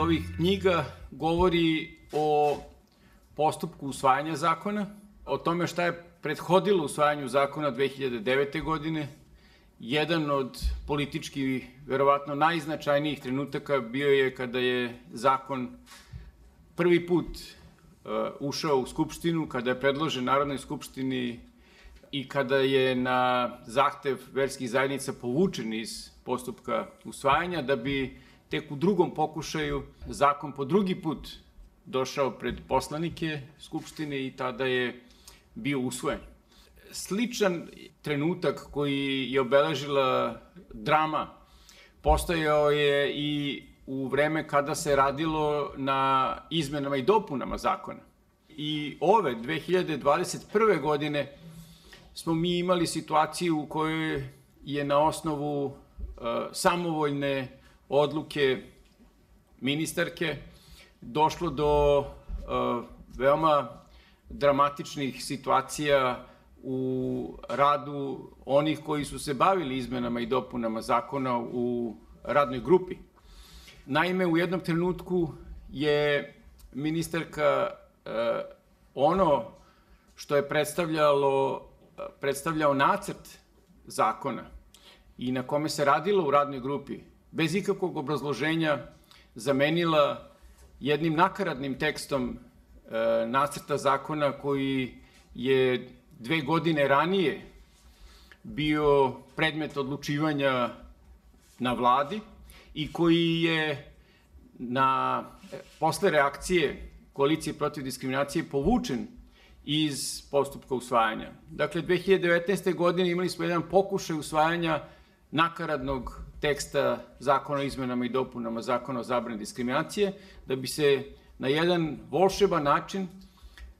Ovih knjiga govori o postupku usvajanja zakona, o tome šta je prethodilo usvajanju zakona 2009. godine. Jedan od politički, verovatno najznačajnijih trenutaka bio je kada je zakon prvi put uh, ušao u Skupštinu, kada je predložen Narodnoj Skupštini i kada je na zahtev verskih zajednica povučen iz postupka usvajanja, da bi tek u drugom pokušaju zakon po drugi put došao pred poslanike Skupštine i tada je bio usvojen. Sličan trenutak koji je obeležila drama postojao je i u vreme kada se radilo na izmenama i dopunama zakona. I ove 2021. godine smo mi imali situaciju u kojoj je na osnovu uh, samovoljne odluke ministarke došlo do uh, veoma dramatičnih situacija u radu onih koji su se bavili izmenama i dopunama zakona u radnoj grupi. Naime, u jednom trenutku je ministarka uh, ono što je predstavljalo, predstavljao nacrt zakona i na kome se radilo u radnoj grupi, bez ikakvog obrazloženja zamenila jednim nakaradnim tekstom e, nacrta zakona koji je dve godine ranije bio predmet odlučivanja na vladi i koji je na posle reakcije koalicije protiv diskriminacije povučen iz postupka usvajanja. Dakle, 2019. godine imali smo jedan pokušaj usvajanja nakaradnog teksta zakona o izmenama i dopunama zakona o zabrani diskriminacije, da bi se na jedan volšeban način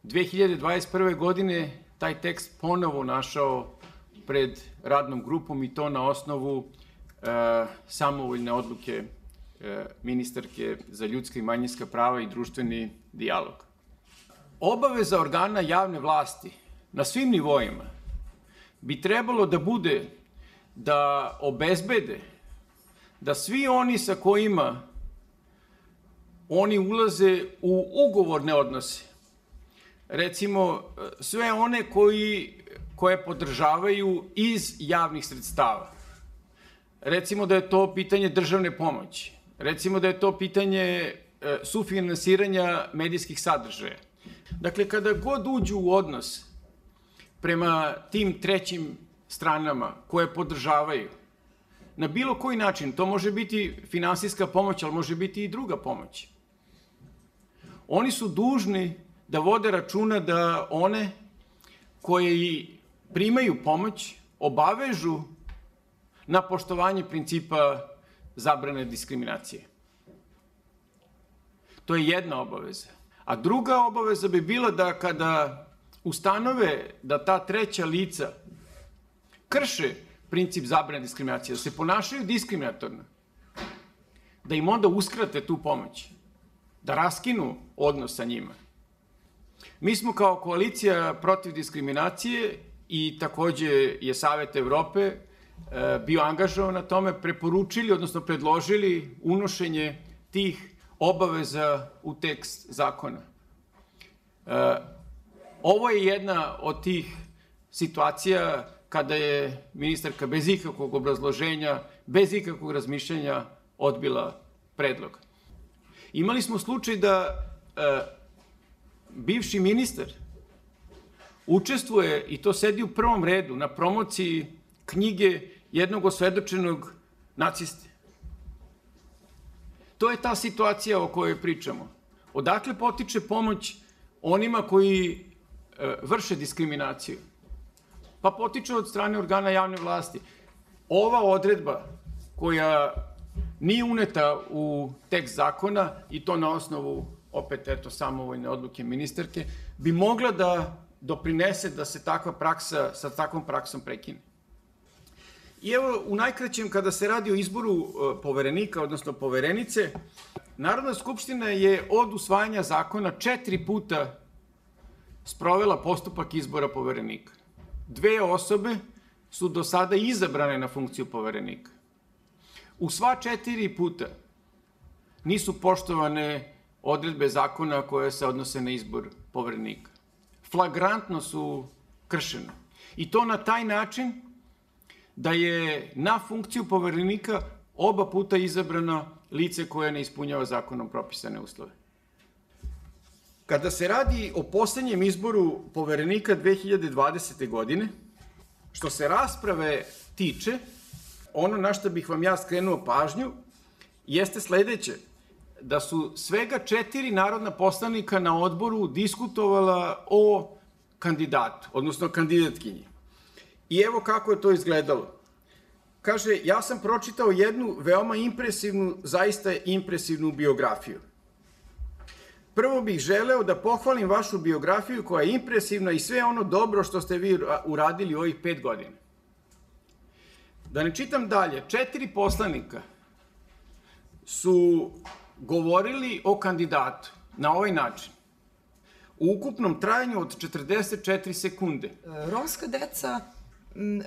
2021. godine taj tekst ponovo našao pred radnom grupom i to na osnovu e, samovoljne odluke e, ministarke za ljudska i manjinska prava i društveni dijalog. Obaveza organa javne vlasti na svim nivoima bi trebalo da bude da obezbede da svi oni sa kojima oni ulaze u ugovorne odnose, recimo sve one koji, koje podržavaju iz javnih sredstava, recimo da je to pitanje državne pomoći, recimo da je to pitanje e, sufinansiranja medijskih sadržaja. Dakle, kada god uđu u odnos prema tim trećim stranama koje podržavaju, na bilo koji način, to može biti finansijska pomoć, ali može biti i druga pomoć. Oni su dužni da vode računa da one koje primaju pomoć obavežu na poštovanje principa zabrane diskriminacije. To je jedna obaveza. A druga obaveza bi bila da kada ustanove da ta treća lica krše princip zabrane diskriminacije, da se ponašaju diskriminatorno, da im onda uskrate tu pomoć, da raskinu odnos sa njima. Mi smo kao koalicija protiv diskriminacije i takođe je Savet Evrope e, bio angažovan na tome, preporučili, odnosno predložili unošenje tih obaveza u tekst zakona. E, ovo je jedna od tih situacija kada je ministarka bez ikakvog obrazloženja, bez ikakvog razmišljanja odbila predlog. Imali smo slučaj da e, bivši ministar učestvuje, i to sedi u prvom redu, na promociji knjige jednog osvedočenog naciste. To je ta situacija o kojoj pričamo. Odakle potiče pomoć onima koji e, vrše diskriminaciju? Pa potiče od strane organa javne vlasti. Ova odredba koja nije uneta u tekst zakona i to na osnovu opet eto samovojne odluke ministarke, bi mogla da doprinese da se takva praksa sa takvom praksom prekine. I evo, u najkraćem, kada se radi o izboru e, poverenika, odnosno poverenice, Narodna skupština je od usvajanja zakona četiri puta sprovela postupak izbora poverenika dve osobe su do sada izabrane na funkciju poverenika. U sva četiri puta nisu poštovane odredbe zakona koje se odnose na izbor poverenika. Flagrantno su kršene. I to na taj način da je na funkciju poverenika oba puta izabrano lice koje ne ispunjava zakonom propisane uslove. Kada se radi o poslednjem izboru poverenika 2020. godine, što se rasprave tiče, ono na što bih vam ja skrenuo pažnju jeste sledeće, da su svega četiri narodna poslanika na odboru diskutovala o kandidatu, odnosno kandidatkinji. I evo kako je to izgledalo. Kaže, ja sam pročitao jednu veoma impresivnu, zaista impresivnu biografiju. Prvo bih želeo da pohvalim vašu biografiju koja je impresivna i sve ono dobro što ste vi uradili u ovih pet godina. Da ne čitam dalje, četiri poslanika su govorili o kandidatu na ovaj način u ukupnom trajanju od 44 sekunde. Romska deca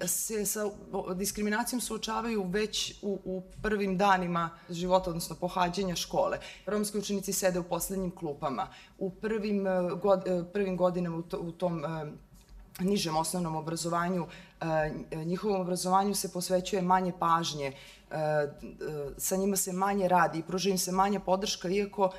se sa diskriminacijom suočavaju već u, u prvim danima života, odnosno pohađanja škole. Romski učenici sede u poslednjim klupama. U prvim, e, god, e, prvim godinama u, to, u tom e, nižem osnovnom obrazovanju, njihovom obrazovanju se posvećuje manje pažnje, sa njima se manje radi i pruža im se manja podrška, iako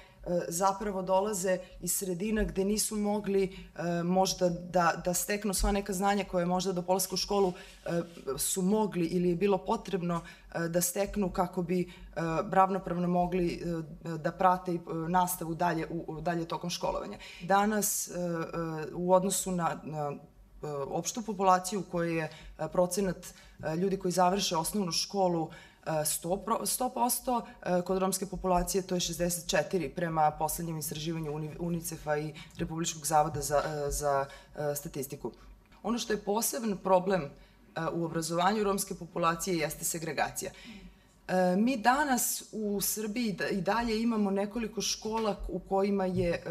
zapravo dolaze iz sredina gde nisu mogli e, možda da, da steknu sva neka znanja koje možda do polaska u školu e, su mogli ili je bilo potrebno e, da steknu kako bi ravnopravno mogli da prate nastavu dalje, u, dalje tokom školovanja. Danas u odnosu na, na opštu populaciju u kojoj je procenat ljudi koji završe osnovnu školu 100%, 100% e, kod romske populacije to je 64 prema poslednjem istraživanju UNICEF-a i Republičkog zavoda za, e, za e, statistiku. Ono što je poseban problem u obrazovanju romske populacije jeste segregacija. Mi danas u Srbiji i dalje imamo nekoliko škola u kojima je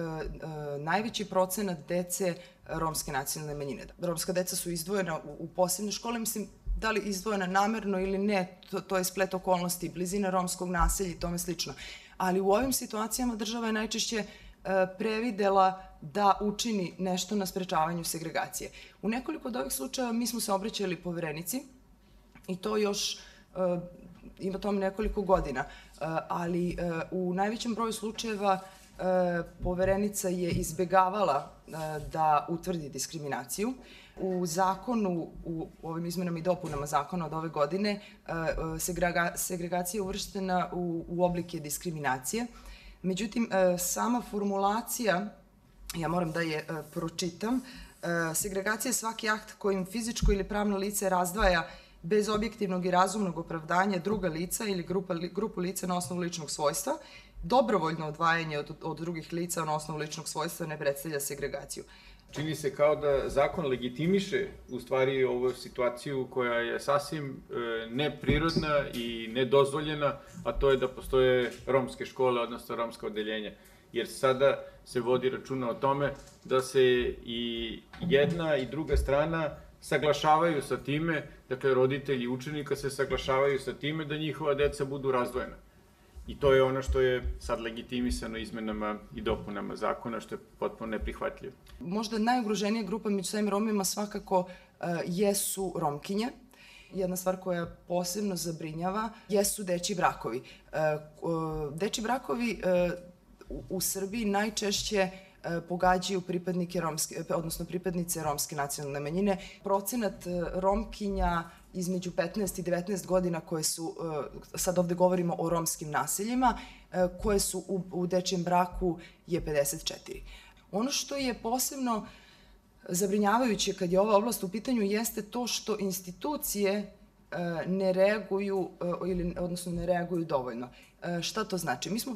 najveći procenat dece romske nacionalne manjine. Romska deca su izdvojena u posebne škole, mislim, da li izdvojena namerno ili ne, to, to je splet okolnosti, blizina romskog naselja i tome slično. Ali u ovim situacijama država je najčešće e, previdela da učini nešto na sprečavanju segregacije. U nekoliko od ovih slučajeva mi smo se obraćali poverenici i to još e, ima tome nekoliko godina, e, ali u najvećem broju slučajeva poverenica je izbegavala da utvrdi diskriminaciju. U zakonu, u ovim izmenama i dopunama zakona od ove godine, e, e, segrega, segregacija je uvrštena u, oblike diskriminacije. Međutim, e, sama formulacija, ja moram da je pročitam, segregacija je svaki akt kojim fizičko ili pravno lice razdvaja bez objektivnog i razumnog opravdanja druga lica ili grupu lica na osnovu ličnog svojstva, dobrovoljno odvajanje od, od drugih lica na osnovu ličnog svojstva ne predstavlja segregaciju čini se kao da zakon legitimiše u stvari ovu situaciju koja je sasvim e, neprirodna i nedozvoljena, a to je da postoje romske škole, odnosno romska odeljenja. Jer sada se vodi računa o tome da se i jedna i druga strana saglašavaju sa time, dakle roditelji učenika se saglašavaju sa time da njihova deca budu razdvojena. I to je ono što je sad legitimisano izmenama i dopunama zakona, što je potpuno neprihvatljivo. Možda najugroženija grupa među svojim Romima svakako uh, jesu Romkinje. Jedna stvar koja posebno zabrinjava jesu deči brakovi. Deči brakovi uh, u, u Srbiji najčešće pogađaju pripadnike romske, odnosno pripadnice romske nacionalne manjine. Procenat Romkinja između 15 i 19 godina koje su, e, sad ovde govorimo o romskim naseljima, e, koje su u, u braku je 54. Ono što je posebno zabrinjavajuće kad je ova oblast u pitanju jeste to što institucije e, ne reaguju ili odnosno ne reaguju dovoljno. Šta to znači? Mi smo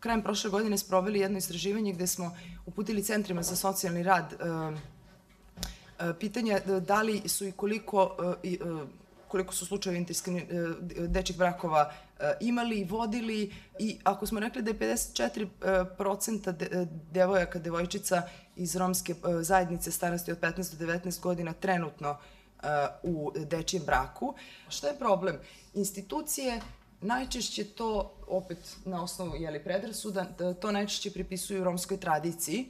krajem prošle godine sproveli jedno istraživanje gde smo uputili centrima za socijalni rad pitanje e, da li su i koliko e, koliko su slučajevi dečih brakova imali i vodili i ako smo rekli da je 54% devojaka, devojčica iz romske zajednice starosti od 15 do 19 godina trenutno u dečijem braku, šta je problem? Institucije najčešće to, opet na osnovu jeli, predrasuda, da to najčešće pripisuju romskoj tradiciji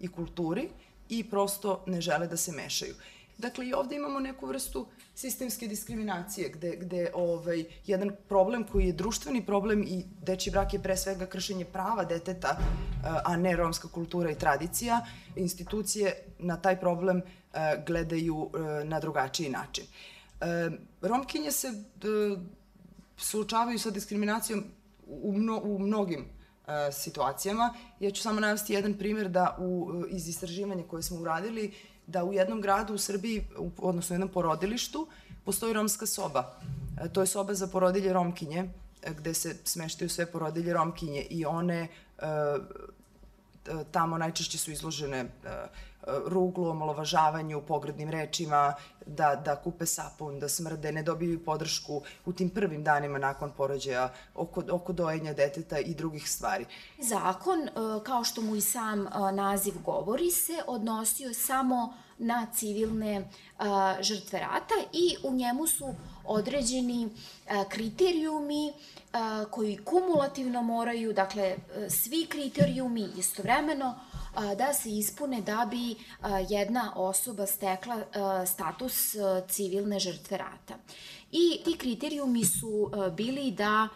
i kulturi i prosto ne žele da se mešaju. Dakle, i ovde imamo neku vrstu sistemske diskriminacije, gde, gde ovaj, jedan problem koji je društveni problem i deči brak je pre svega kršenje prava deteta, a ne romska kultura i tradicija, institucije na taj problem gledaju na drugačiji način. Romkinje se suočavaju sa diskriminacijom u, mno, u mnogim situacijama. Ja ću samo navesti jedan primjer da u, iz istraživanja koje smo uradili, da u jednom gradu u Srbiji, odnosno u jednom porodilištu, postoji romska soba. E, to je soba za porodilje romkinje, e, gde se smeštaju sve porodilje romkinje i one e, tamo najčešće su izložene ruglu, omalovažavanju, pogrednim rečima, da, da kupe sapun, da smrde, ne dobiju podršku u tim prvim danima nakon porođaja oko, oko dojenja deteta i drugih stvari. Zakon, e, kao što mu i sam e, naziv govori, se odnosio samo na civilne e, žrtve rata i u njemu su određeni kriterijumi koji kumulativno moraju, dakle, svi kriterijumi istovremeno da se ispune da bi jedna osoba stekla status civilne žrtve rata. I ti kriterijumi su bili da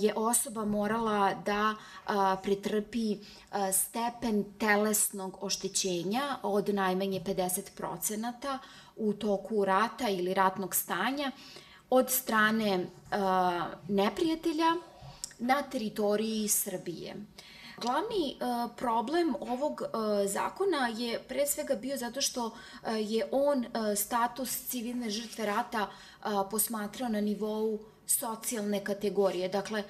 je osoba morala da pretrpi stepen telesnog oštećenja od najmanje 50% u toku rata ili ratnog stanja od strane neprijatelja na teritoriji Srbije. Glavni uh, problem ovog uh, zakona je pre svega bio zato što uh, je on status civilne žrtve rata posmatrao na nivou socijalne kategorije. Dakle,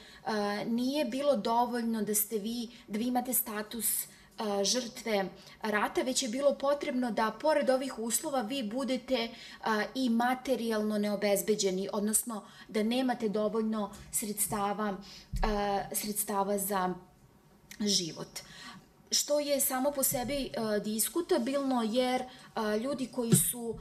nije bilo dovoljno da ste vi, da vi imate status žrtve rata, već je bilo potrebno da pored ovih uslova vi budete i materijalno neobezbeđeni, odnosno da nemate dovoljno sredstava, sredstava za život što je samo po sebi uh, diskutabilno jer uh, ljudi koji su uh,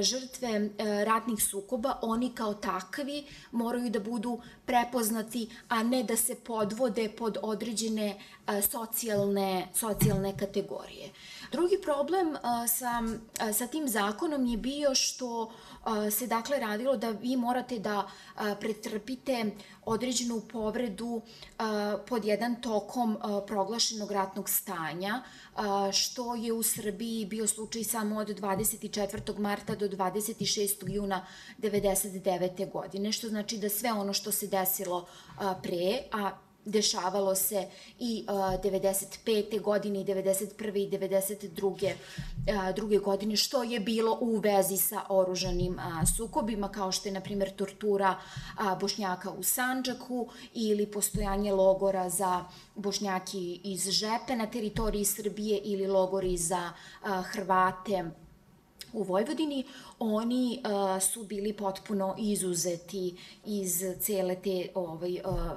žrtve ratnih sukoba, oni kao takvi moraju da budu prepoznati, a ne da se podvode pod određene socijalne, socijalne kategorije. Drugi problem sa, sa tim zakonom je bio što se dakle radilo da vi morate da pretrpite određenu povredu pod jedan tokom proglašenog ratnog stanja, što je u Srbiji bio slučaj samo od 24. marta do 26. juna 99. godine, što znači da sve ono što se desilo pre, a dešavalo se i uh, 95. godine i 91. i 92. Uh, druge godine, što je bilo u vezi sa oružanim uh, sukobima, kao što je, na primjer, tortura uh, Bošnjaka u Sanđaku ili postojanje logora za Bošnjaki iz Žepe na teritoriji Srbije ili logori za uh, Hrvate u Vojvodini, oni uh, su bili potpuno izuzeti iz cele te ovaj, uh,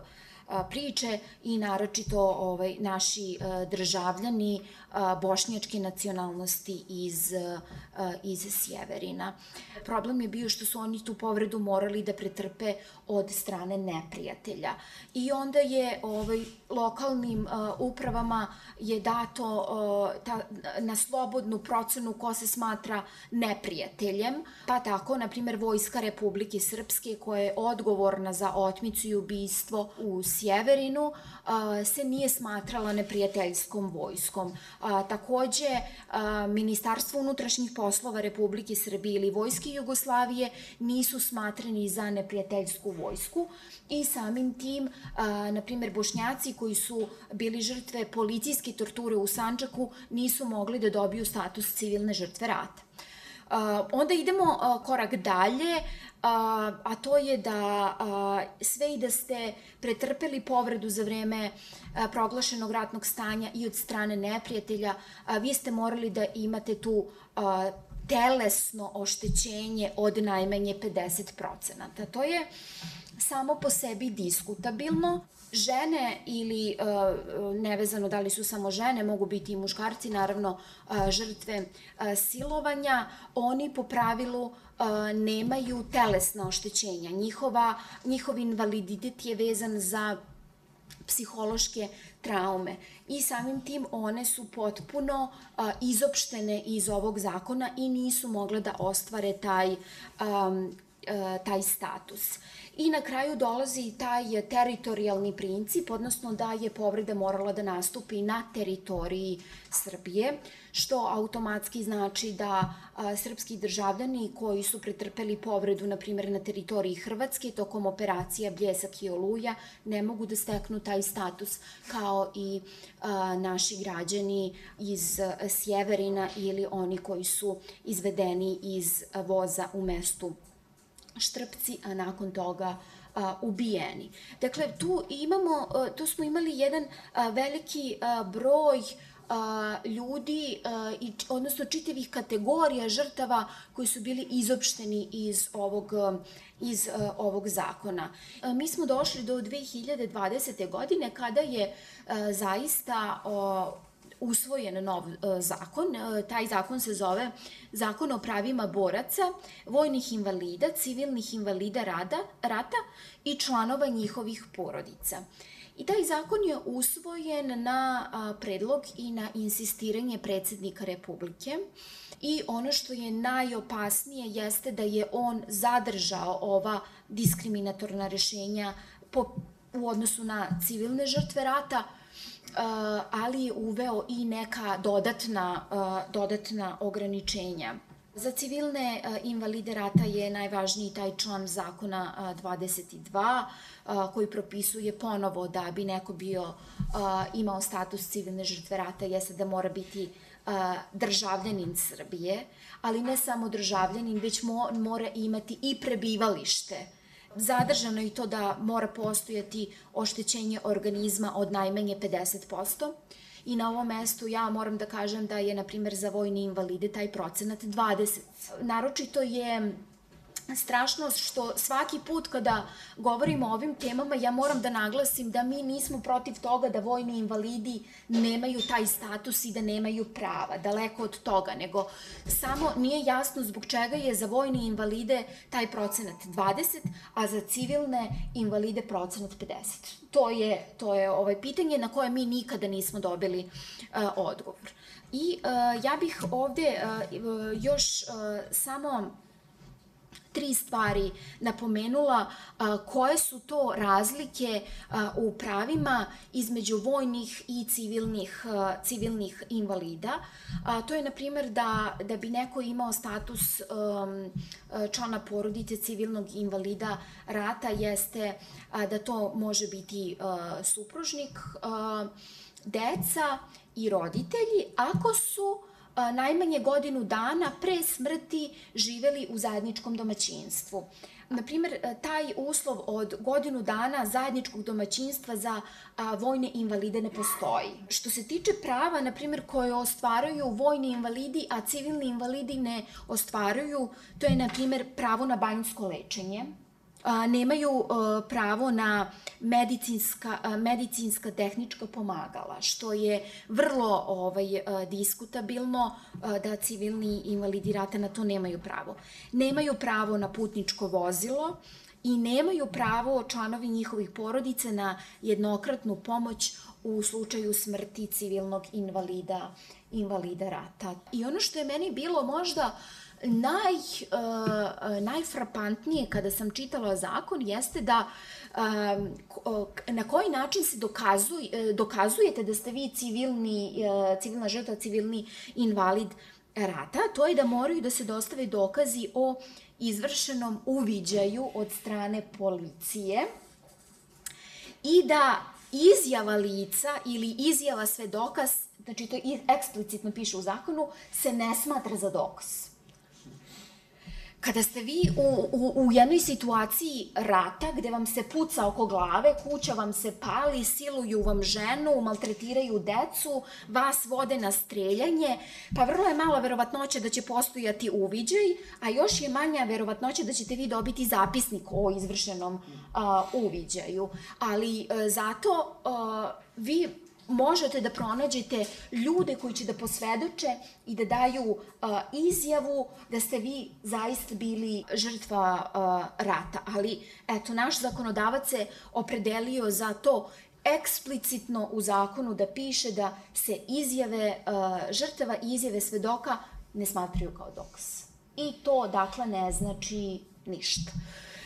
priče i naročito ovaj, naši državljani bošnjačke nacionalnosti iz, iz Sjeverina. Problem je bio što su oni tu povredu morali da pretrpe od strane neprijatelja. I onda je ovaj, lokalnim upravama je dato ta, na slobodnu procenu ko se smatra neprijateljem, pa tako, na primjer, Vojska Republike Srpske koja je odgovorna za otmicu i ubistvo u Sjeverinu se nije smatrala neprijateljskom vojskom. A, takođe, Ministarstvo unutrašnjih poslova Republike Srbije ili Vojske Jugoslavije nisu smatrani za neprijateljsku vojsku i samim tim, na primjer, bošnjaci koji su bili žrtve policijske torture u Sančaku nisu mogli da dobiju status civilne žrtve rata. Onda idemo korak dalje, a to je da sve i da ste pretrpeli povredu za vreme proglašenog ratnog stanja i od strane neprijatelja, vi ste morali da imate tu telesno oštećenje od najmanje 50%. To je samo po sebi diskutabilno, žene ili uh, nevezano da li su samo žene, mogu biti i muškarci, naravno uh, žrtve uh, silovanja, oni po pravilu nemaju telesna oštećenja. Njihova, njihov invaliditet je vezan za psihološke traume i samim tim one su potpuno a, izopštene iz ovog zakona i nisu mogle da ostvare taj, a, a, taj status. I na kraju dolazi taj teritorijalni princip, odnosno da je povreda morala da nastupi na teritoriji Srbije, što automatski znači da a, srpski državljani koji su pretrpeli povredu, na primjer, na teritoriji Hrvatske tokom operacija Bljesak i Oluja, ne mogu da steknu taj status kao i a, naši građani iz Sjeverina ili oni koji su izvedeni iz voza u mestu Štrpci, a nakon toga a, ubijeni. Dakle, tu imamo, a, tu smo imali jedan a, veliki a, broj a, ljudi, a, i, odnosno čitavih kategorija žrtava koji su bili izopšteni iz ovog, iz a, ovog zakona. A, mi smo došli do 2020. godine kada je a, zaista a, usvojen nov e, zakon. E, taj zakon se zove Zakon o pravima boraca, vojnih invalida, civilnih invalida rada, rata i članova njihovih porodica. I taj zakon je usvojen na predlog i na insistiranje predsednika Republike i ono što je najopasnije jeste da je on zadržao ova diskriminatorna rešenja po, u odnosu na civilne žrtve rata, ali uveo i neka dodatna, dodatna ograničenja. Za civilne invalide rata je najvažniji taj član zakona 22 koji propisuje ponovo da bi neko bio imao status civilne žrtve rata jeste da mora biti državljanin Srbije, ali ne samo državljanin, već mora imati i prebivalište Zadržano i to da mora postojati oštećenje organizma od najmanje 50%. I na ovom mestu ja moram da kažem da je, na primjer, za vojne invalide taj procenat 20. Naročito je strašno što svaki put kada govorimo o ovim temama ja moram da naglasim da mi nismo protiv toga da vojni invalidi nemaju taj status i da nemaju prava, daleko od toga, nego samo nije jasno zbog čega je za vojne invalide taj procenat 20, a za civilne invalide procenat 50. To je, to je ovaj pitanje na koje mi nikada nismo dobili uh, odgovor. I uh, ja bih ovde uh, još uh, samo tri stvari napomenula koje su to razlike u pravima između vojnih i civilnih, civilnih invalida. To je, na primjer, da, da bi neko imao status um, člana porodice civilnog invalida rata jeste da to može biti supružnik, deca i roditelji ako su najmanje godinu dana pre smrti živeli u zajedničkom domaćinstvu. Naprimer, taj uslov od godinu dana zajedničkog domaćinstva za vojne invalide ne postoji. Što se tiče prava, na primjer, koje ostvaruju vojni invalidi, a civilni invalidi ne ostvaruju, to je, na primjer, pravo na banjsko lečenje, nemaju a, pravo na medicinska, a, medicinska tehnička pomagala, što je vrlo ovaj, a, diskutabilno da civilni invalidi rata na to nemaju pravo. Nemaju pravo na putničko vozilo, i nemaju pravo članovi njihovih porodice na jednokratnu pomoć u slučaju smrti civilnog invalida, invalida rata. I ono što je meni bilo možda uh, naj, uh, najfrapantnije kada sam čitala zakon jeste da uh, na koji način se dokazuj, dokazujete da ste vi civilni, uh, civilna žrtva, civilni invalid rata, to je da moraju da se dostave dokazi o izvršenom uviđaju od strane policije i da izjava lica ili izjava sve dokaz, znači to eksplicitno piše u zakonu, se ne smatra za dokaz. Kada ste vi u, u, u jednoj situaciji rata gde vam se puca oko glave, kuća vam se pali, siluju vam ženu, maltretiraju decu, vas vode na streljanje, pa vrlo je mala verovatnoća da će postojati uviđaj, a još je manja verovatnoća da ćete vi dobiti zapisnik o izvršenom a, uviđaju. Ali a, e, zato a, vi možete da pronađete ljude koji će da posvedoče i da daju uh, izjavu da ste vi zaista bili žrtva uh, rata. Ali, eto, naš zakonodavac se opredelio za to eksplicitno u zakonu da piše da se izjave uh, žrtava i izjave svedoka ne smatraju kao dokaz. I to, dakle, ne znači ništa.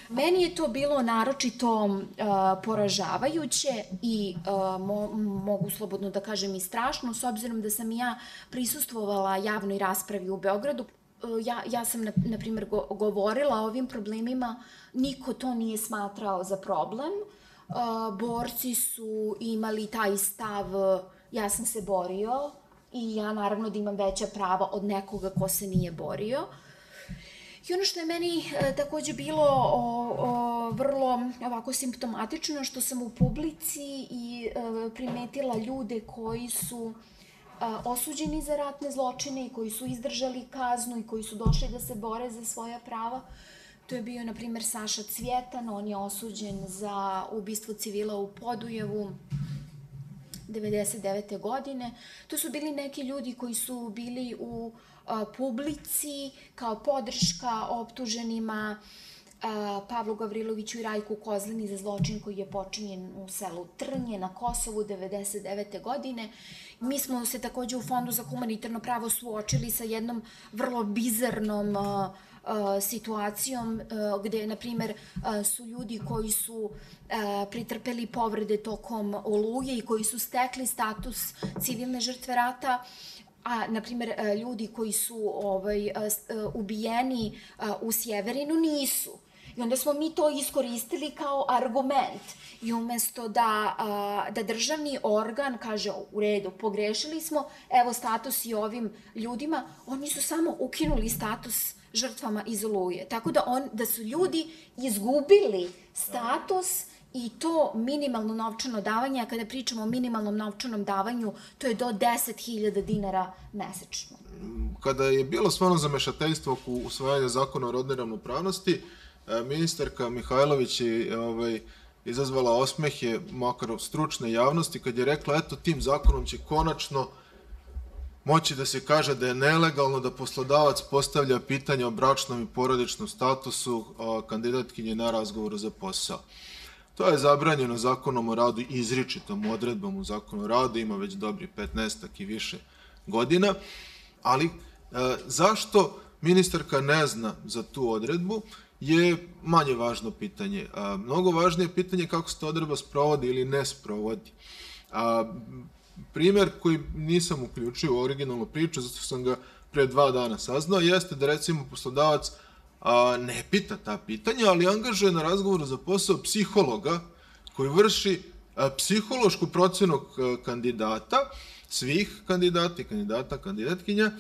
Meni je to bilo naročito uh, poražavajuće i uh, mo, mogu slobodno da kažem i strašno, s obzirom da sam ja prisustvovala javnoj raspravi u Beogradu. Uh, ja, ja sam, na, na primjer, go, govorila o ovim problemima, niko to nije smatrao za problem. Uh, borci su imali taj stav, ja sam se borio i ja naravno da imam veća prava od nekoga ko se nije borio. Uh, I ono što je meni e, takođe bilo o, o, vrlo ovako simptomatično, što sam u publici i e, primetila ljude koji su e, osuđeni za ratne zločine i koji su izdržali kaznu i koji su došli da se bore za svoja prava. To je bio, na primer, Saša Cvjetan, on je osuđen za ubistvo civila u Podujevu 99. godine. To su bili neki ljudi koji su bili u publici kao podrška optuženima Pavlu Gavriloviću i Rajku Kozlini za zločin koji je počinjen u selu Trnje na Kosovu 99. godine. Mi smo se takođe u Fondu za humanitarno pravo suočili sa jednom vrlo bizarnom situacijom gde, na primer, su ljudi koji su pritrpeli povrede tokom oluje i koji su stekli status civilne žrtve rata a, na primjer, e, ljudi koji su ovaj, e, e, ubijeni u Sjeverinu nisu. I onda smo mi to iskoristili kao argument. I umesto da, da državni organ kaže u redu, pogrešili smo, evo status i ovim ljudima, oni su samo ukinuli status žrtvama iz Oluje. Tako da, on, da su ljudi izgubili status i to minimalno novčano davanje, a kada pričamo o minimalnom novčanom davanju, to je do 10.000 dinara mesečno. Kada je bilo stvarno zamešateljstvo oko usvajanja zakona o rodnoj ravnopravnosti, e, ministarka Mihajlović je ovaj, izazvala osmehe, makar stručne javnosti, kad je rekla, eto, tim zakonom će konačno moći da se kaže da je nelegalno da poslodavac postavlja pitanje o bračnom i porodičnom statusu kandidatkinje na razgovoru za posao. To je zabranjeno zakonom o radu izričitom odredbom u zakonu o radu, ima već dobri 15 i više godina, ali e, zašto ministarka ne zna za tu odredbu je manje važno pitanje. A, mnogo važnije pitanje kako se ta odredba sprovodi ili ne sprovodi. A, primer koji nisam uključio u originalnu priču, zato sam ga pre dva dana saznao, jeste da recimo poslodavac a, ne pita ta pitanja, ali angažuje na razgovoru za posao psihologa koji vrši a, psihološku procenu kandidata, svih kandidata i kandidata, kandidatkinja.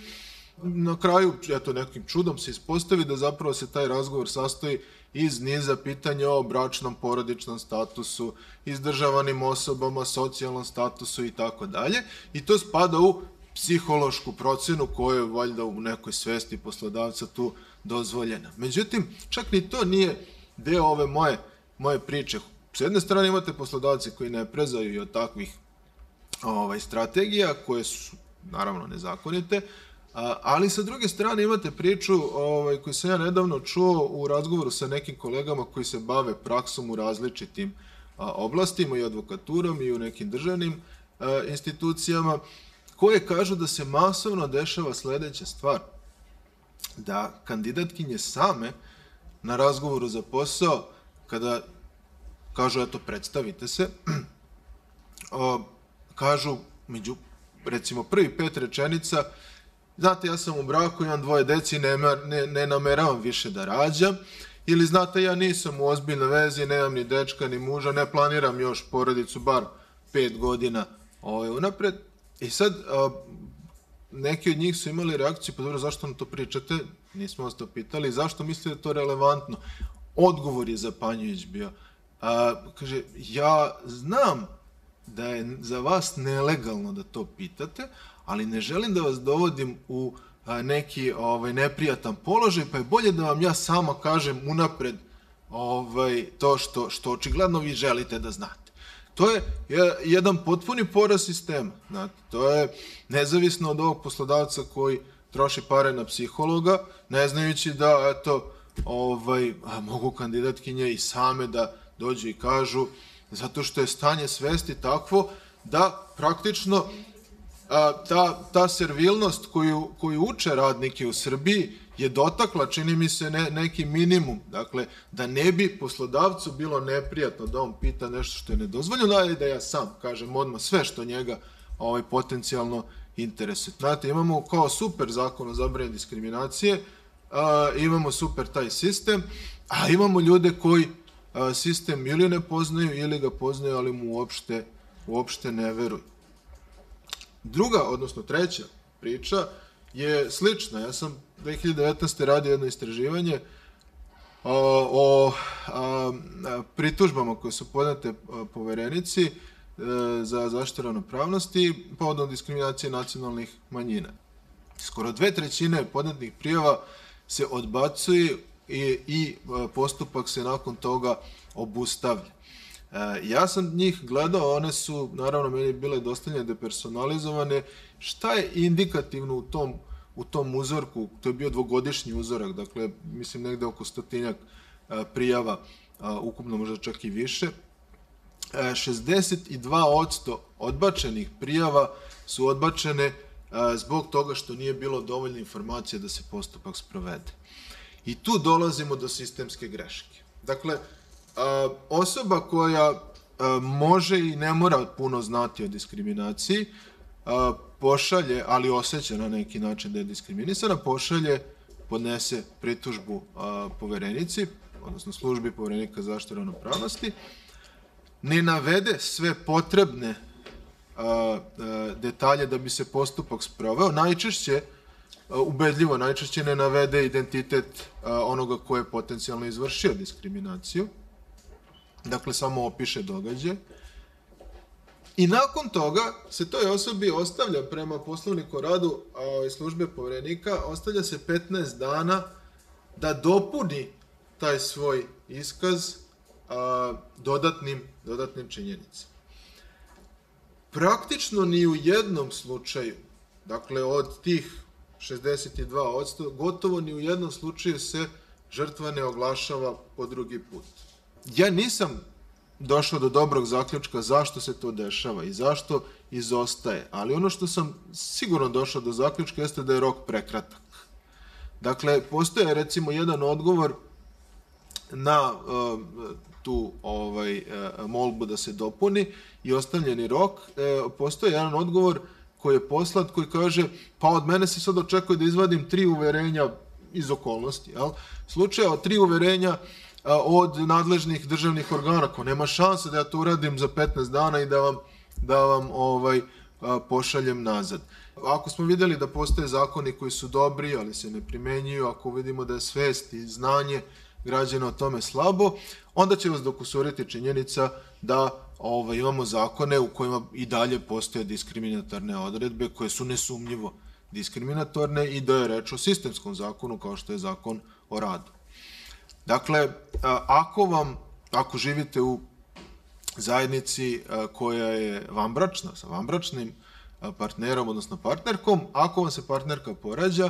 Na kraju, eto, nekim čudom se ispostavi da zapravo se taj razgovor sastoji iz niza pitanja o bračnom porodičnom statusu, izdržavanim osobama, socijalnom statusu i tako dalje. I to spada u psihološku procenu koja je valjda u nekoj svesti poslodavca tu dozvoljena. Međutim, čak ni to nije deo ove moje, moje priče. S jedne strane imate poslodavce koji ne prezaju i od takvih ovaj, strategija koje su naravno nezakonite, ali sa druge strane imate priču ovaj, koju sam ja nedavno čuo u razgovoru sa nekim kolegama koji se bave praksom u različitim oblastima i advokaturom i u nekim državnim institucijama, koje kažu da se masovno dešava sledeća stvar – da kandidatkinje same na razgovoru za posao, kada kažu, eto, predstavite se, o, kažu, među, recimo, prvi pet rečenica, znate, ja sam u braku, imam dvoje deci, ne, ne, ne nameravam više da rađam, ili znate, ja nisam u ozbiljnoj vezi, nemam ni dečka, ni muža, ne planiram još porodicu, bar pet godina ovaj, unapred. I sad, neki od njih su imali reakciju, pa dobro, zašto nam to pričate? Nismo vas to pitali. Zašto mislite da je to relevantno? Odgovor je Zapanjujuć bio. A, kaže, ja znam da je za vas nelegalno da to pitate, ali ne želim da vas dovodim u a, neki ovaj neprijatan položaj, pa je bolje da vam ja sama kažem unapred ovaj, to što, što očigledno vi želite da znate. To je jedan potpuni poraz sistema. Znate, to je nezavisno od ovog poslodavca koji troši pare na psihologa, ne znajući da, eto, ovaj, a, mogu kandidatkinje i same da dođu i kažu, zato što je stanje svesti takvo da praktično a, ta, ta servilnost koju, koju uče radnike u Srbiji je dotakla, čini mi se, ne, neki minimum. Dakle, da ne bi poslodavcu bilo neprijatno da on pita nešto što je nedozvoljeno, da, da ja sam kažem odmah sve što njega ovaj, potencijalno interesuje. Znate, imamo kao super zakon o zabrani diskriminacije, a, imamo super taj sistem, a imamo ljude koji a, sistem ili ne poznaju ili ga poznaju, ali mu uopšte, uopšte ne veruju. Druga, odnosno treća priča je slična. Ja sam 2019. radio jedno istraživanje o, o a, a, pritužbama koje su podnete poverenici e, za zaštitu ravnopravnosti povodom diskriminacije nacionalnih manjina. Skoro dve trećine podnetih prijava se odbacuje i, i postupak se nakon toga obustavlja. E, ja sam njih gledao, one su naravno meni bile dostavljene depersonalizovane. Šta je indikativno u tom u tom uzorku, to je bio dvogodišnji uzorak, dakle, mislim negde oko stotinjak e, prijava, ukupno možda čak i više, 62% e, odbačenih prijava su odbačene zbog toga što nije bilo dovoljno informacija da se postupak sprovede. I tu dolazimo do sistemske greške. Dakle, osoba koja može i ne mora puno znati o diskriminaciji, pošalje, ali osjeća na neki način da je diskriminisana, pošalje, podnese pritužbu poverenici, odnosno službi poverenika zaštite ravnopravnosti, ne navede sve potrebne detalje da bi se postupak sproveo, najčešće ubedljivo najčešće ne navede identitet onoga ko je potencijalno izvršio diskriminaciju, Dakle, samo opiše događaj. I nakon toga se toj osobi ostavlja prema poslovniku radu a, službe povrenika, ostavlja se 15 dana da dopuni taj svoj iskaz a, dodatnim, dodatnim činjenicama. Praktično ni u jednom slučaju, dakle od tih 62 odsto, gotovo ni u jednom slučaju se žrtva ne oglašava po drugi put ja nisam došao do dobrog zaključka zašto se to dešava i zašto izostaje, ali ono što sam sigurno došao do zaključka jeste da je rok prekratak. Dakle, postoje recimo jedan odgovor na uh, tu ovaj uh, molbu da se dopuni i ostavljeni rok, uh, postoje jedan odgovor koji je poslat koji kaže pa od mene se sad očekuje da izvadim tri uverenja iz okolnosti, jel? Slučaja od tri uverenja od nadležnih državnih organa, ko nema šanse da ja to uradim za 15 dana i da vam, da vam ovaj pošaljem nazad. Ako smo videli da postoje zakoni koji su dobri, ali se ne primenjuju, ako vidimo da je svest i znanje građana o tome slabo, onda će vas dokusuriti činjenica da ovaj, imamo zakone u kojima i dalje postoje diskriminatorne odredbe koje su nesumnjivo diskriminatorne i da je reč o sistemskom zakonu kao što je zakon o radu. Dakle, ako vam, ako živite u zajednici koja je vambračna, sa vambračnim partnerom, odnosno partnerkom, ako vam se partnerka porađa,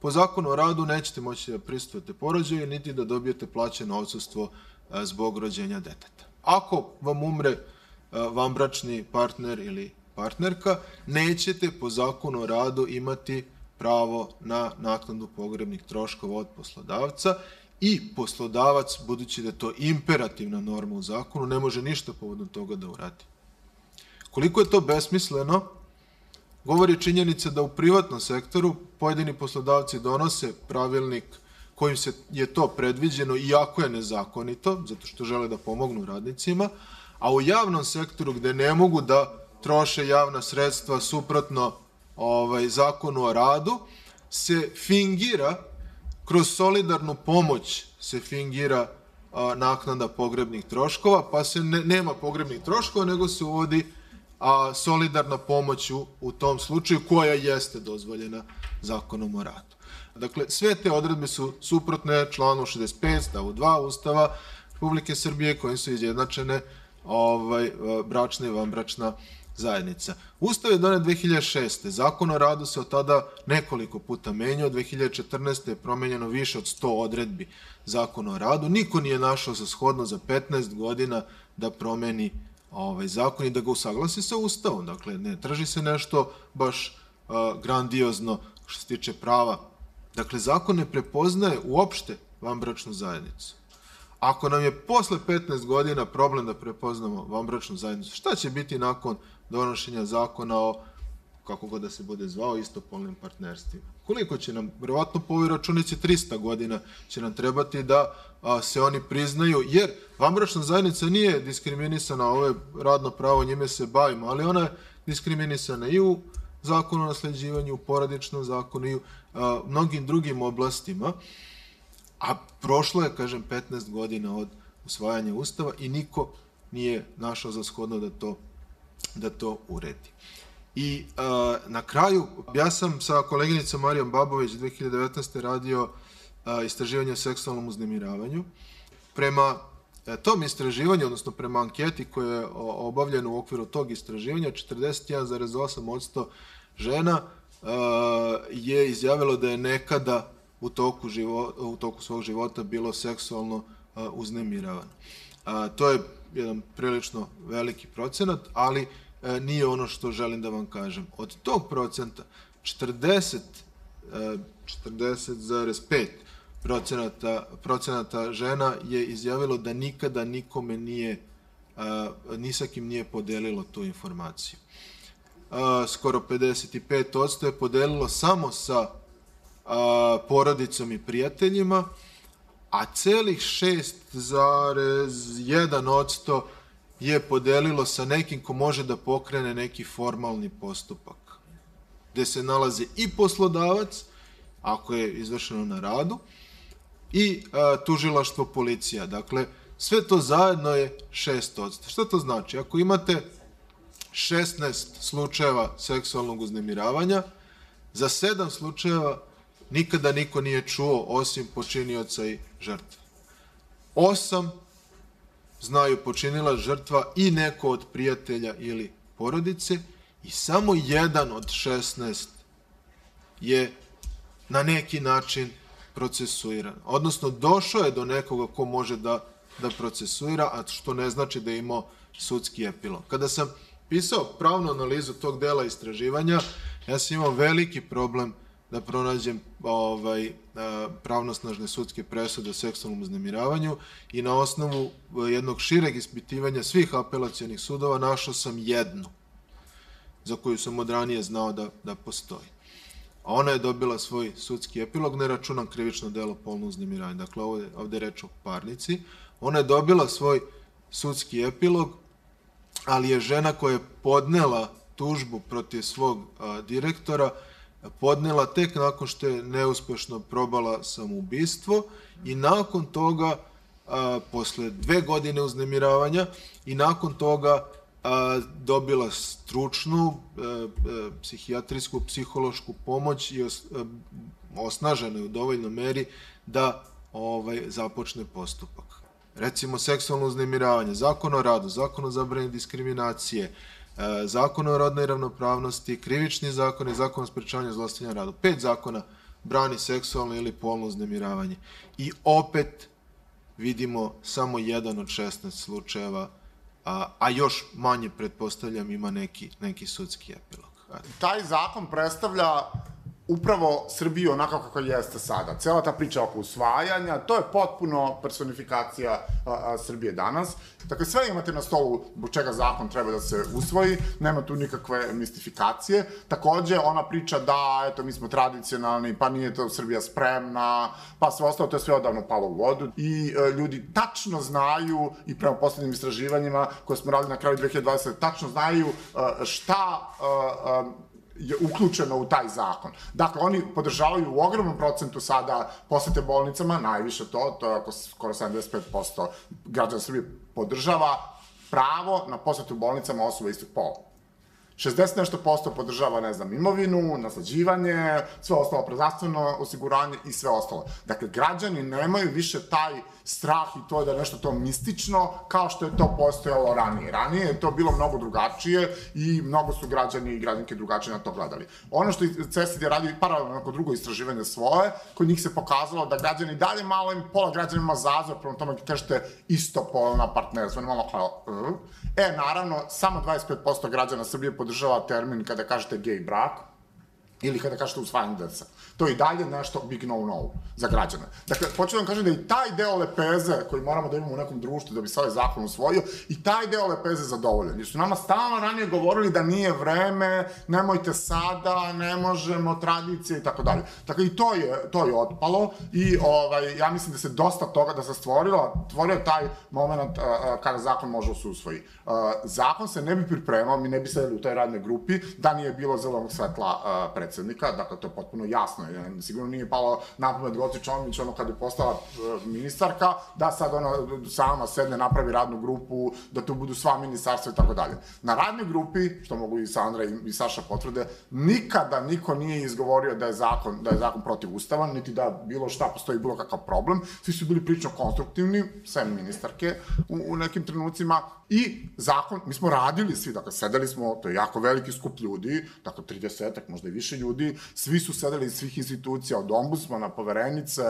po zakonu o radu nećete moći da pristupete porođaju, niti da dobijete plaćeno odsustvo zbog rođenja deteta. Ako vam umre vambračni partner ili partnerka, nećete po zakonu o radu imati pravo na naknadu pogrebnih troškova od poslodavca i poslodavac, budući da je to imperativna norma u zakonu, ne može ništa povodom toga da uradi. Koliko je to besmisleno, govori činjenica da u privatnom sektoru pojedini poslodavci donose pravilnik kojim se je to predviđeno, iako je nezakonito, zato što žele da pomognu radnicima, a u javnom sektoru gde ne mogu da troše javna sredstva suprotno ovaj, zakonu o radu se fingira kroz solidarnu pomoć se fingira a, naknada pogrebnih troškova, pa se ne, nema pogrebnih troškova, nego se uvodi a, solidarna pomoć u, u tom slučaju koja jeste dozvoljena zakonom o radu. Dakle, sve te odredbe su suprotne članu 65 stavu 2 Ustava Republike Srbije kojim su izjednačene ovaj, bračna i vanbračna zajednica. Ustav je donet 2006. Zakon o radu se od tada nekoliko puta menjao. 2014. je promenjeno više od 100 odredbi zakona o radu. Niko nije našao za shodno za 15 godina da promeni ovaj zakon i da ga usaglasi sa Ustavom. Dakle, ne traži se nešto baš uh, grandiozno što se tiče prava. Dakle, zakon ne prepoznaje uopšte vanbračnu zajednicu. Ako nam je posle 15 godina problem da prepoznamo vanbračnu zajednicu, šta će biti nakon donošenja zakona o kako god da se bude zvao, istopolnim partnerstvima. Koliko će nam, verovatno po ovoj računici 300 godina će nam trebati da a, se oni priznaju, jer vanbračna zajednica nije diskriminisana, ovo je radno pravo, njime se bavimo, ali ona je diskriminisana i u zakonu o nasleđivanju, u poradičnom zakonu i u a, mnogim drugim oblastima, a prošlo je, kažem, 15 godina od usvajanja Ustava i niko nije našao za shodno da to da to uredi. I a, na kraju, ja sam sa koleginicom Marijom Babović 2019. radio a, istraživanje o seksualnom uznemiravanju. Prema e, tom istraživanju, odnosno prema anketi koja je obavljena u okviru tog istraživanja, 41,8% žena a, je izjavilo da je nekada u toku, života, u toku svog života bilo seksualno a, uznemiravano. A, to je jedan prilično veliki procenat, ali e, nije ono što želim da vam kažem. Od tog procenta 40 e, 40,5 procenata, procenata žena je izjavilo da nikada nikome nije a, e, ni sa kim nije podelilo tu informaciju. Skoro 55% je podelilo samo sa a, porodicom i prijateljima, a celih 6,1% je podelilo sa nekim ko može da pokrene neki formalni postupak, gde se nalaze i poslodavac, ako je izvršeno na radu, i a, tužilaštvo policija. Dakle, sve to zajedno je 6%. Šta to znači? Ako imate 16 slučajeva seksualnog uznemiravanja, za 7 slučajeva nikada niko nije čuo osim počinioca i žrtve. Osam znaju počinila žrtva i neko od prijatelja ili porodice i samo jedan od 16 je na neki način procesuiran. Odnosno, došao je do nekoga ko može da, da procesuira, a što ne znači da je imao sudski epilog. Kada sam pisao pravnu analizu tog dela istraživanja, ja sam imao veliki problem da pronađem ovaj, pravnosnažne sudske presude o seksualnom uznemiravanju i na osnovu e, jednog šireg ispitivanja svih apelacijonih sudova našao sam jednu za koju sam od ranije znao da, da postoji. A ona je dobila svoj sudski epilog, ne računam krivično delo polno uznemiranje. Dakle, ovde, ovde je reč o parnici. Ona je dobila svoj sudski epilog, ali je žena koja je podnela tužbu protiv svog a, direktora podnela tek nakon što je neuspešno probala samoubistvo i nakon toga, a, posle dve godine uznemiravanja i nakon toga a, dobila stručnu a, a, psihijatrijsku, psihološku pomoć i os, a, osnažena je u dovoljnoj meri da ovaj započne postupak. Recimo seksualno uznemiravanje, zakon o radu, zakon o zabrani diskriminacije, zakon o rodnoj ravnopravnosti, krivični zakon i zakon o sprečavanju zlostavljanja radu. Pet zakona brani seksualno ili polno uznemiravanje. I opet vidimo samo jedan od 16 slučajeva, a, a još manje, pretpostavljam, ima neki, neki sudski epilog. Taj zakon predstavlja upravo Srbiju onako kako jeste sada. Cela ta priča oko usvajanja, to je potpuno personifikacija a, a, Srbije danas. Dakle, sve imate na stolu zbog čega zakon treba da se usvoji, nema tu nikakve mistifikacije. Takođe, ona priča da, eto, mi smo tradicionalni, pa nije to Srbija spremna, pa sve ostalo, to je sve odavno palo u vodu. I e, ljudi tačno znaju, i prema poslednjim istraživanjima koje smo radili na kraju 2020, tačno znaju e, šta e, e, je uključeno u taj zakon. Dakle, oni podržavaju u ogromnom procentu sada posete bolnicama, najviše to, to je oko skoro 75% građana Srbije podržava pravo na posetu bolnicama osoba istog pola. 60 nešto posto podržava, ne znam, imovinu, naslađivanje, sve ostalo, prezdravstveno osiguranje i sve ostalo. Dakle, građani nemaju više taj strah i to da je nešto to mistično, kao što je to postojalo ranije. Ranije je to bilo mnogo drugačije i mnogo su građani i građanke drugačije na to gledali. Ono što CESID je radio paralelno neko drugo istraživanje svoje, kod njih se pokazalo da građani dalje malo im, pola građana ima zazor, prema tome kažete isto polna partnerstva, malo kao. E, naravno, samo 25% građana Srbije podržava termin kada kažete gej brak, ili kada kažete usvajanje deca. To je i dalje nešto big no-no za građane. Dakle, hoću da vam kažem da i taj deo lepeze koji moramo da imamo u nekom društvu da bi se ovaj zakon usvojio, i taj deo lepeze zadovoljen. Jer su nama stalno ranije govorili da nije vreme, nemojte sada, ne možemo, tradicije i tako dalje. Dakle, i to je, to je otpalo i ovaj, ja mislim da se dosta toga, da se stvorilo, stvorio taj moment uh, kada zakon može da se usvoji. Zakon se ne bi pripremao, mi ne bi sedeli u toj radnoj grupi da nije bilo zelenog svetla predsednika, dakle, to je potpuno jasno je, sigurno nije palo na pamet Goci Čomić, ono kada je postala e, ministarka, da sad ona sama sedne, napravi radnu grupu, da tu budu sva ministarstva i tako dalje. Na radnoj grupi, što mogu i Sandra i, i Saša potvrde, nikada niko nije izgovorio da je zakon, da je zakon protiv ustava, niti da bilo šta postoji bilo kakav problem. Svi su bili prilično konstruktivni, sem ministarke u, u nekim trenucima, I zakon, mi smo radili svi, dakle, sedeli smo, to je jako veliki skup ljudi, dakle, 30 možda i više ljudi, svi su sedeli svih institucija, od ombudsmana, poverenice,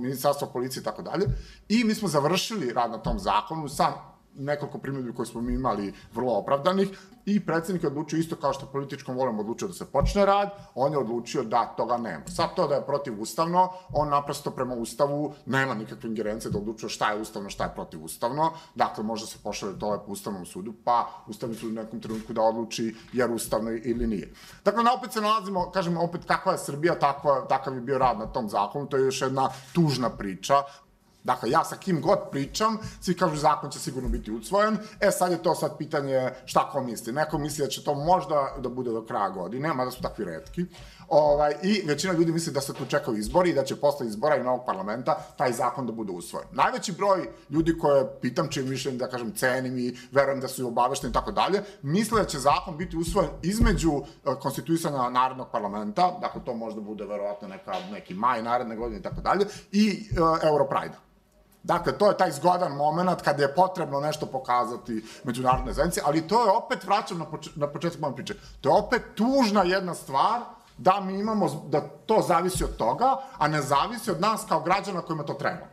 ministarstva policije i tako dalje, i mi smo završili rad na tom zakonu sa nekoliko primjedbi koje smo mi imali vrlo opravdanih i predsednik je odlučio isto kao što političkom volom odlučio da se počne rad, on je odlučio da toga nema. Sad to da je protivustavno, on naprosto prema ustavu nema nikakve ingerencije da odlučuje šta je ustavno, šta je protivustavno, dakle može se pošalje to po ustavnom sudu, pa ustavni sud u nekom trenutku da odluči jer ustavno ili nije. Dakle, na opet se nalazimo, kažem, opet kakva je Srbija, takva, takav je bio rad na tom zakonu, to je još jedna tužna priča, Dakle, ja sa kim god pričam, svi kažu zakon će sigurno biti usvojen, e sad je to sad pitanje šta ko misli. Neko misli da će to možda da bude do kraja godine, mada su takvi redki. Ovaj, I većina ljudi misli da se tu čekaju izbori i da će posle izbora i novog parlamenta taj zakon da bude usvojen. Najveći broj ljudi koje pitam čim mišljenje, da kažem, cenim i verujem da su obavešteni i tako dalje, misle da će zakon biti usvojen između uh, konstituisanja Narodnog parlamenta, dakle to možda bude verovatno neka, neki maj naredne godine i tako dalje, i uh, Europride. Dakle, to je taj zgodan moment kada je potrebno nešto pokazati međunarodne zajednice, ali to je opet, vraćam na, poč na početak moje priče, to je opet tužna jedna stvar da mi imamo, da to zavisi od toga, a ne zavisi od nas kao građana kojima to treba.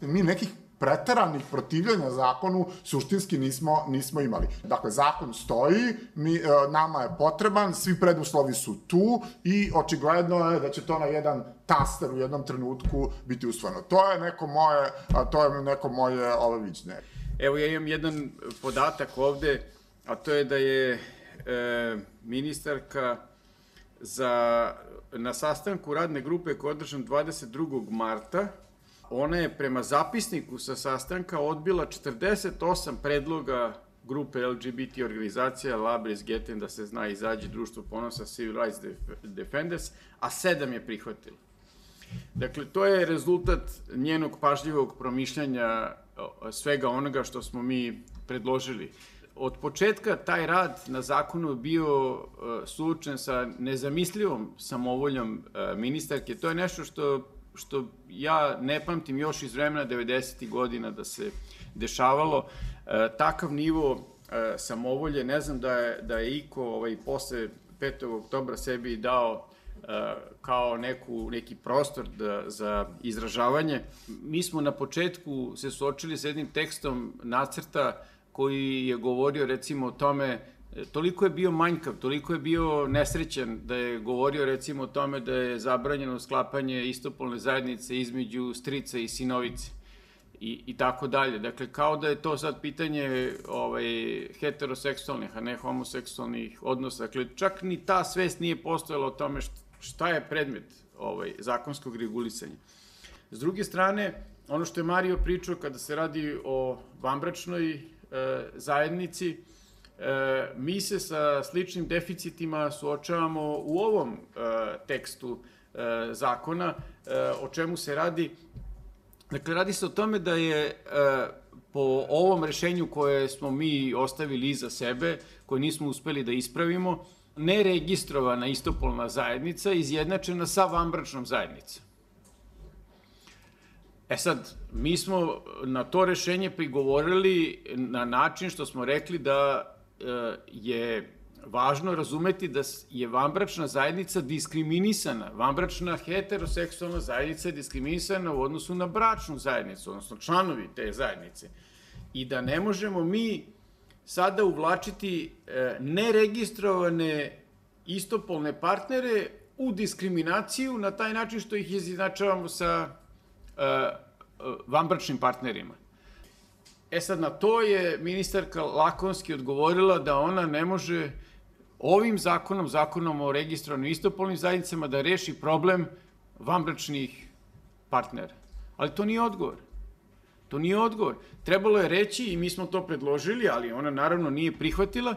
Mi nekih preteranih protivljenja zakonu suštinski nismo, nismo imali. Dakle, zakon stoji, mi, e, nama je potreban, svi preduslovi su tu i očigledno je da će to na jedan taster u jednom trenutku biti usvojeno. To je neko moje, to je neko moje ove viđne. Evo ja imam jedan podatak ovde, a to je da je e, ministarka za, na sastanku radne grupe koja je održan 22. marta ona je prema zapisniku sa sastanka odbila 48 predloga grupe LGBT organizacija Labris Geten da se zna izađe društvo ponosa Civil Rights Defenders, a sedam je prihvatilo. Dakle, to je rezultat njenog pažljivog promišljanja svega onoga što smo mi predložili. Od početka taj rad na zakonu bio suočen sa nezamislivom samovoljom ministarke. To je nešto što što ja ne pamtim još iz vremena 90. godina da se dešavalo. E, takav nivo e, samovolje, ne znam da je, da je Iko ovaj, posle 5. oktobra sebi dao e, kao neku, neki prostor da, za izražavanje. Mi smo na početku se suočili sa jednim tekstom nacrta koji je govorio recimo o tome toliko je bio manjkav, toliko je bio nesrećan da je govorio recimo o tome da je zabranjeno sklapanje istopolne zajednice između strica i sinovice i, i tako dalje. Dakle, kao da je to sad pitanje ovaj, heteroseksualnih, a ne homoseksualnih odnosa. Dakle, čak ni ta svest nije postojala o tome šta je predmet ovaj, zakonskog regulisanja. S druge strane, ono što je Mario pričao kada se radi o vambračnoj e, zajednici, mi se sa sličnim deficitima suočavamo u ovom tekstu zakona, o čemu se radi. Dakle, radi se o tome da je po ovom rešenju koje smo mi ostavili iza sebe, koje nismo uspeli da ispravimo, neregistrovana istopolna zajednica izjednačena sa vanbračnom zajednicom. E sad, mi smo na to rešenje prigovorili na način što smo rekli da e, je važno razumeti da je vanbračna zajednica diskriminisana. Vanbračna heteroseksualna zajednica je diskriminisana u odnosu na bračnu zajednicu, odnosno članovi te zajednice. I da ne možemo mi sada uvlačiti e, neregistrovane istopolne partnere u diskriminaciju na taj način što ih izjednačavamo sa e, vanbračnim partnerima. E sad, na to je ministarka Lakonski odgovorila da ona ne može ovim zakonom, zakonom o registrovanim istopolnim zajednicama, da reši problem vanbračnih partnera. Ali to nije odgovor. To nije odgovor. Trebalo je reći, i mi smo to predložili, ali ona naravno nije prihvatila,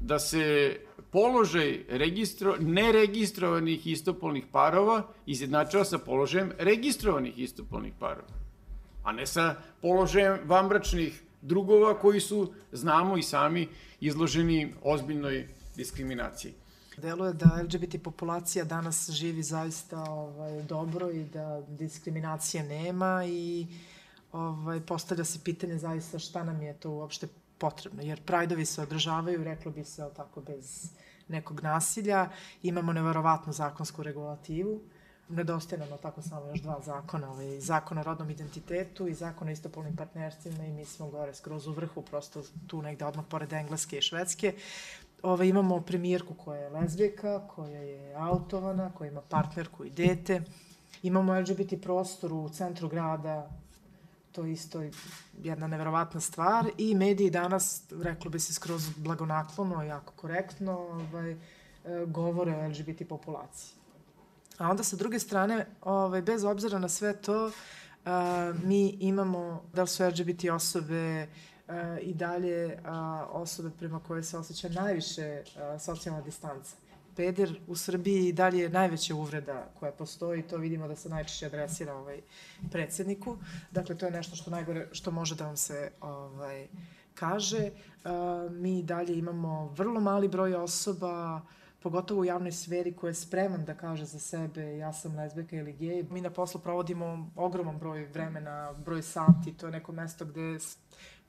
da se položaj registro, neregistrovanih istopolnih parova izjednačava sa položajem registrovanih istopolnih parova, a ne sa položajem vanbračnih drugova koji su, znamo i sami, izloženi ozbiljnoj diskriminaciji. Deluje da LGBT populacija danas živi zaista ovaj, dobro i da diskriminacije nema i ovaj, postavlja se pitanje zaista šta nam je to uopšte potrebno, jer prajdovi se održavaju, reklo bi se, tako, bez nekog nasilja, imamo neverovatnu zakonsku regulativu, nedostaje nam tako samo još dva zakona, ovaj, zakon o rodnom identitetu i zakon o istopolnim partnerstvima i mi smo gore skroz u vrhu, prosto tu negde odmah pored Engleske i Švedske. Ove, ovaj, imamo premijerku koja je lezbijka, koja je autovana, koja ima partnerku i dete. Imamo LGBT prostor u centru grada to je isto jedna neverovatna stvar i mediji danas, reklo bi se skroz blagonaklono, jako korektno, ovaj, govore o LGBT populaciji. A onda sa druge strane, ovaj, bez obzira na sve to, a, mi imamo da li su LGBT osobe a, i dalje a, osobe prema koje se osjeća najviše a, socijalna distanca peder u Srbiji i dalje je najveća uvreda koja postoji, to vidimo da se najčešće adresira ovaj predsedniku. Dakle, to je nešto što najgore što može da vam se ovaj kaže. Uh, mi dalje imamo vrlo mali broj osoba pogotovo u javnoj sferi koja je spreman da kaže za sebe ja sam lezbeka ili gej. Mi na poslu provodimo ogroman broj vremena, broj sati, to je neko mesto gde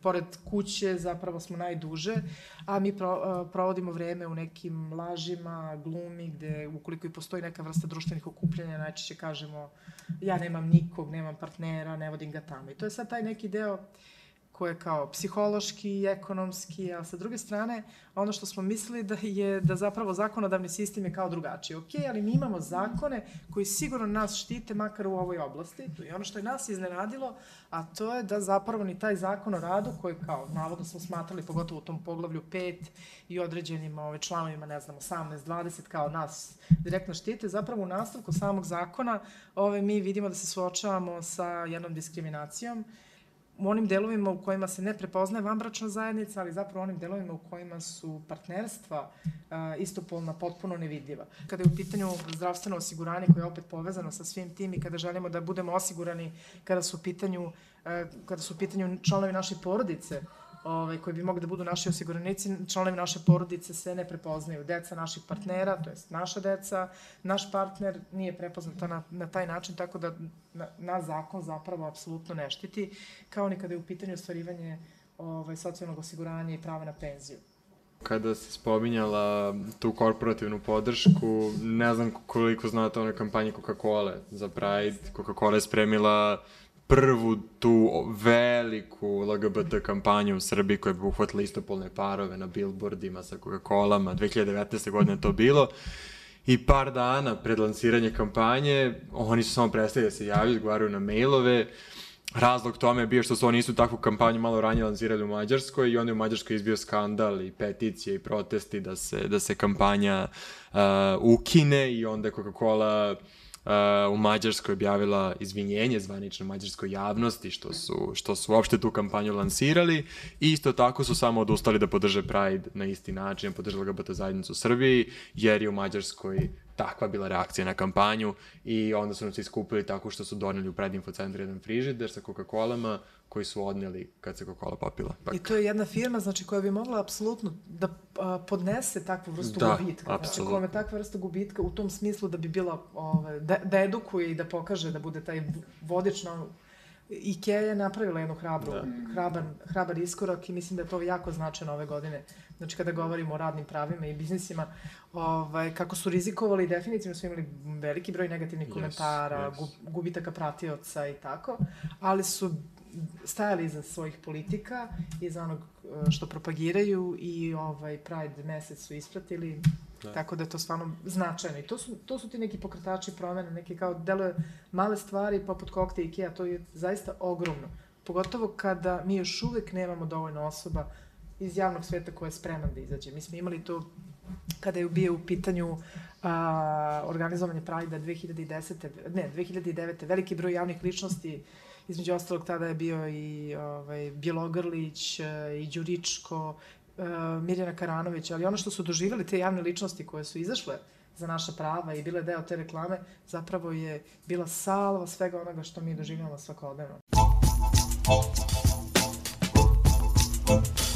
pored kuće zapravo smo najduže, a mi pro, provodimo vreme u nekim lažima, glumi, gde ukoliko i postoji neka vrsta društvenih okupljanja, najčešće kažemo ja nemam nikog, nemam partnera, ne vodim ga tamo. I to je sad taj neki deo uh, koje je kao psihološki i ekonomski, a sa druge strane, ono što smo mislili da je da zapravo zakonodavni sistem je kao drugačiji. Ok, ali mi imamo zakone koji sigurno nas štite makar u ovoj oblasti. I ono što je nas iznenadilo, a to je da zapravo ni taj zakon o radu, koji kao navodno smo smatrali, pogotovo u tom poglavlju 5 i određenim ove, članovima, ne znam, 18, 20, kao nas direktno štite, zapravo u nastavku samog zakona ove, mi vidimo da se suočavamo sa jednom diskriminacijom u onim delovima u kojima se ne prepoznaje vanbračna zajednica, ali zapravo onim delovima u kojima su partnerstva a, istopolna potpuno nevidljiva. Kada je u pitanju zdravstveno osiguranje koje je opet povezano sa svim tim i kada želimo da budemo osigurani kada su u pitanju, kada su u pitanju članovi naše porodice, ovaj, koji bi mogli da budu naši osiguranici, članovi naše porodice se ne prepoznaju. Deca naših partnera, to jest naša deca, naš partner nije prepoznata na, na taj način, tako da na, na zakon zapravo apsolutno ne štiti, kao ni kada je u pitanju ostvarivanje ovaj, socijalnog osiguranja i prava na penziju. Kada si spominjala tu korporativnu podršku, ne znam koliko znate o onoj kampanji Coca-Cola za Pride. Coca-Cola je spremila prvu tu veliku LGBT kampanju u Srbiji koja bi uhvatila istopolne parove na billboardima sa Coca-Colama. 2019. godine to bilo. I par dana pred lansiranje kampanje, oni su samo prestali da se javljaju, odgovaraju na mailove. Razlog tome je bio što su oni istu takvu kampanju malo ranije lansirali u Mađarskoj i onda je u Mađarskoj izbio skandal i peticije i protesti da se, da se kampanja uh, ukine i onda Coca-Cola u Mađarskoj objavila izvinjenje zvanično mađarskoj javnosti što su, što su uopšte tu kampanju lansirali. I isto tako su samo odustali da podrže Pride na isti način, podržali LGBT zajednicu u Srbiji, jer je u Mađarskoj takva bila reakcija na kampanju. I onda su nam se iskupili tako što su doneli u predinfo centru jedan frižider sa Coca-Colama koji su odneli kad se Coca-Cola popila. Pak. I to je jedna firma znači, koja bi mogla apsolutno da a, podnese takvu vrstu da, gubitka. Apsolutno. Znači, koja je takva vrsta gubitka u tom smislu da bi bila, ove, da, da edukuje i da pokaže da bude taj vodič na Ikea je napravila jednu hrabru, da. hrabar, hrabar iskorak i mislim da je to jako značajno ove godine. Znači, kada govorimo o radnim pravima i biznisima, ovaj, kako su rizikovali, definitivno su imali veliki broj negativnih yes, komentara, yes. gubitaka pratioca i tako, ali su stajali iza svojih politika, iza onog e, što propagiraju i ovaj Pride mesec su ispratili, da. tako da je to stvarno značajno. I to su, to su ti neki pokretači promene, neki kao deluje male stvari poput kokte Ikea, to je zaista ogromno. Pogotovo kada mi još uvek nemamo dovoljno osoba iz javnog sveta koja je spreman da izađe. Mi smo imali to kada je bio u pitanju a, organizovanje Pride-a 2010. ne, 2009. veliki broj javnih ličnosti Između ostalog tada je bio i ovaj, Bjelogrlić, e, i Đuričko, e, Mirjana Karanović, ali ono što su doživjeli te javne ličnosti koje su izašle za naša prava i bile deo te reklame, zapravo je bila salva svega onoga što mi doživljamo svakodnevno. You.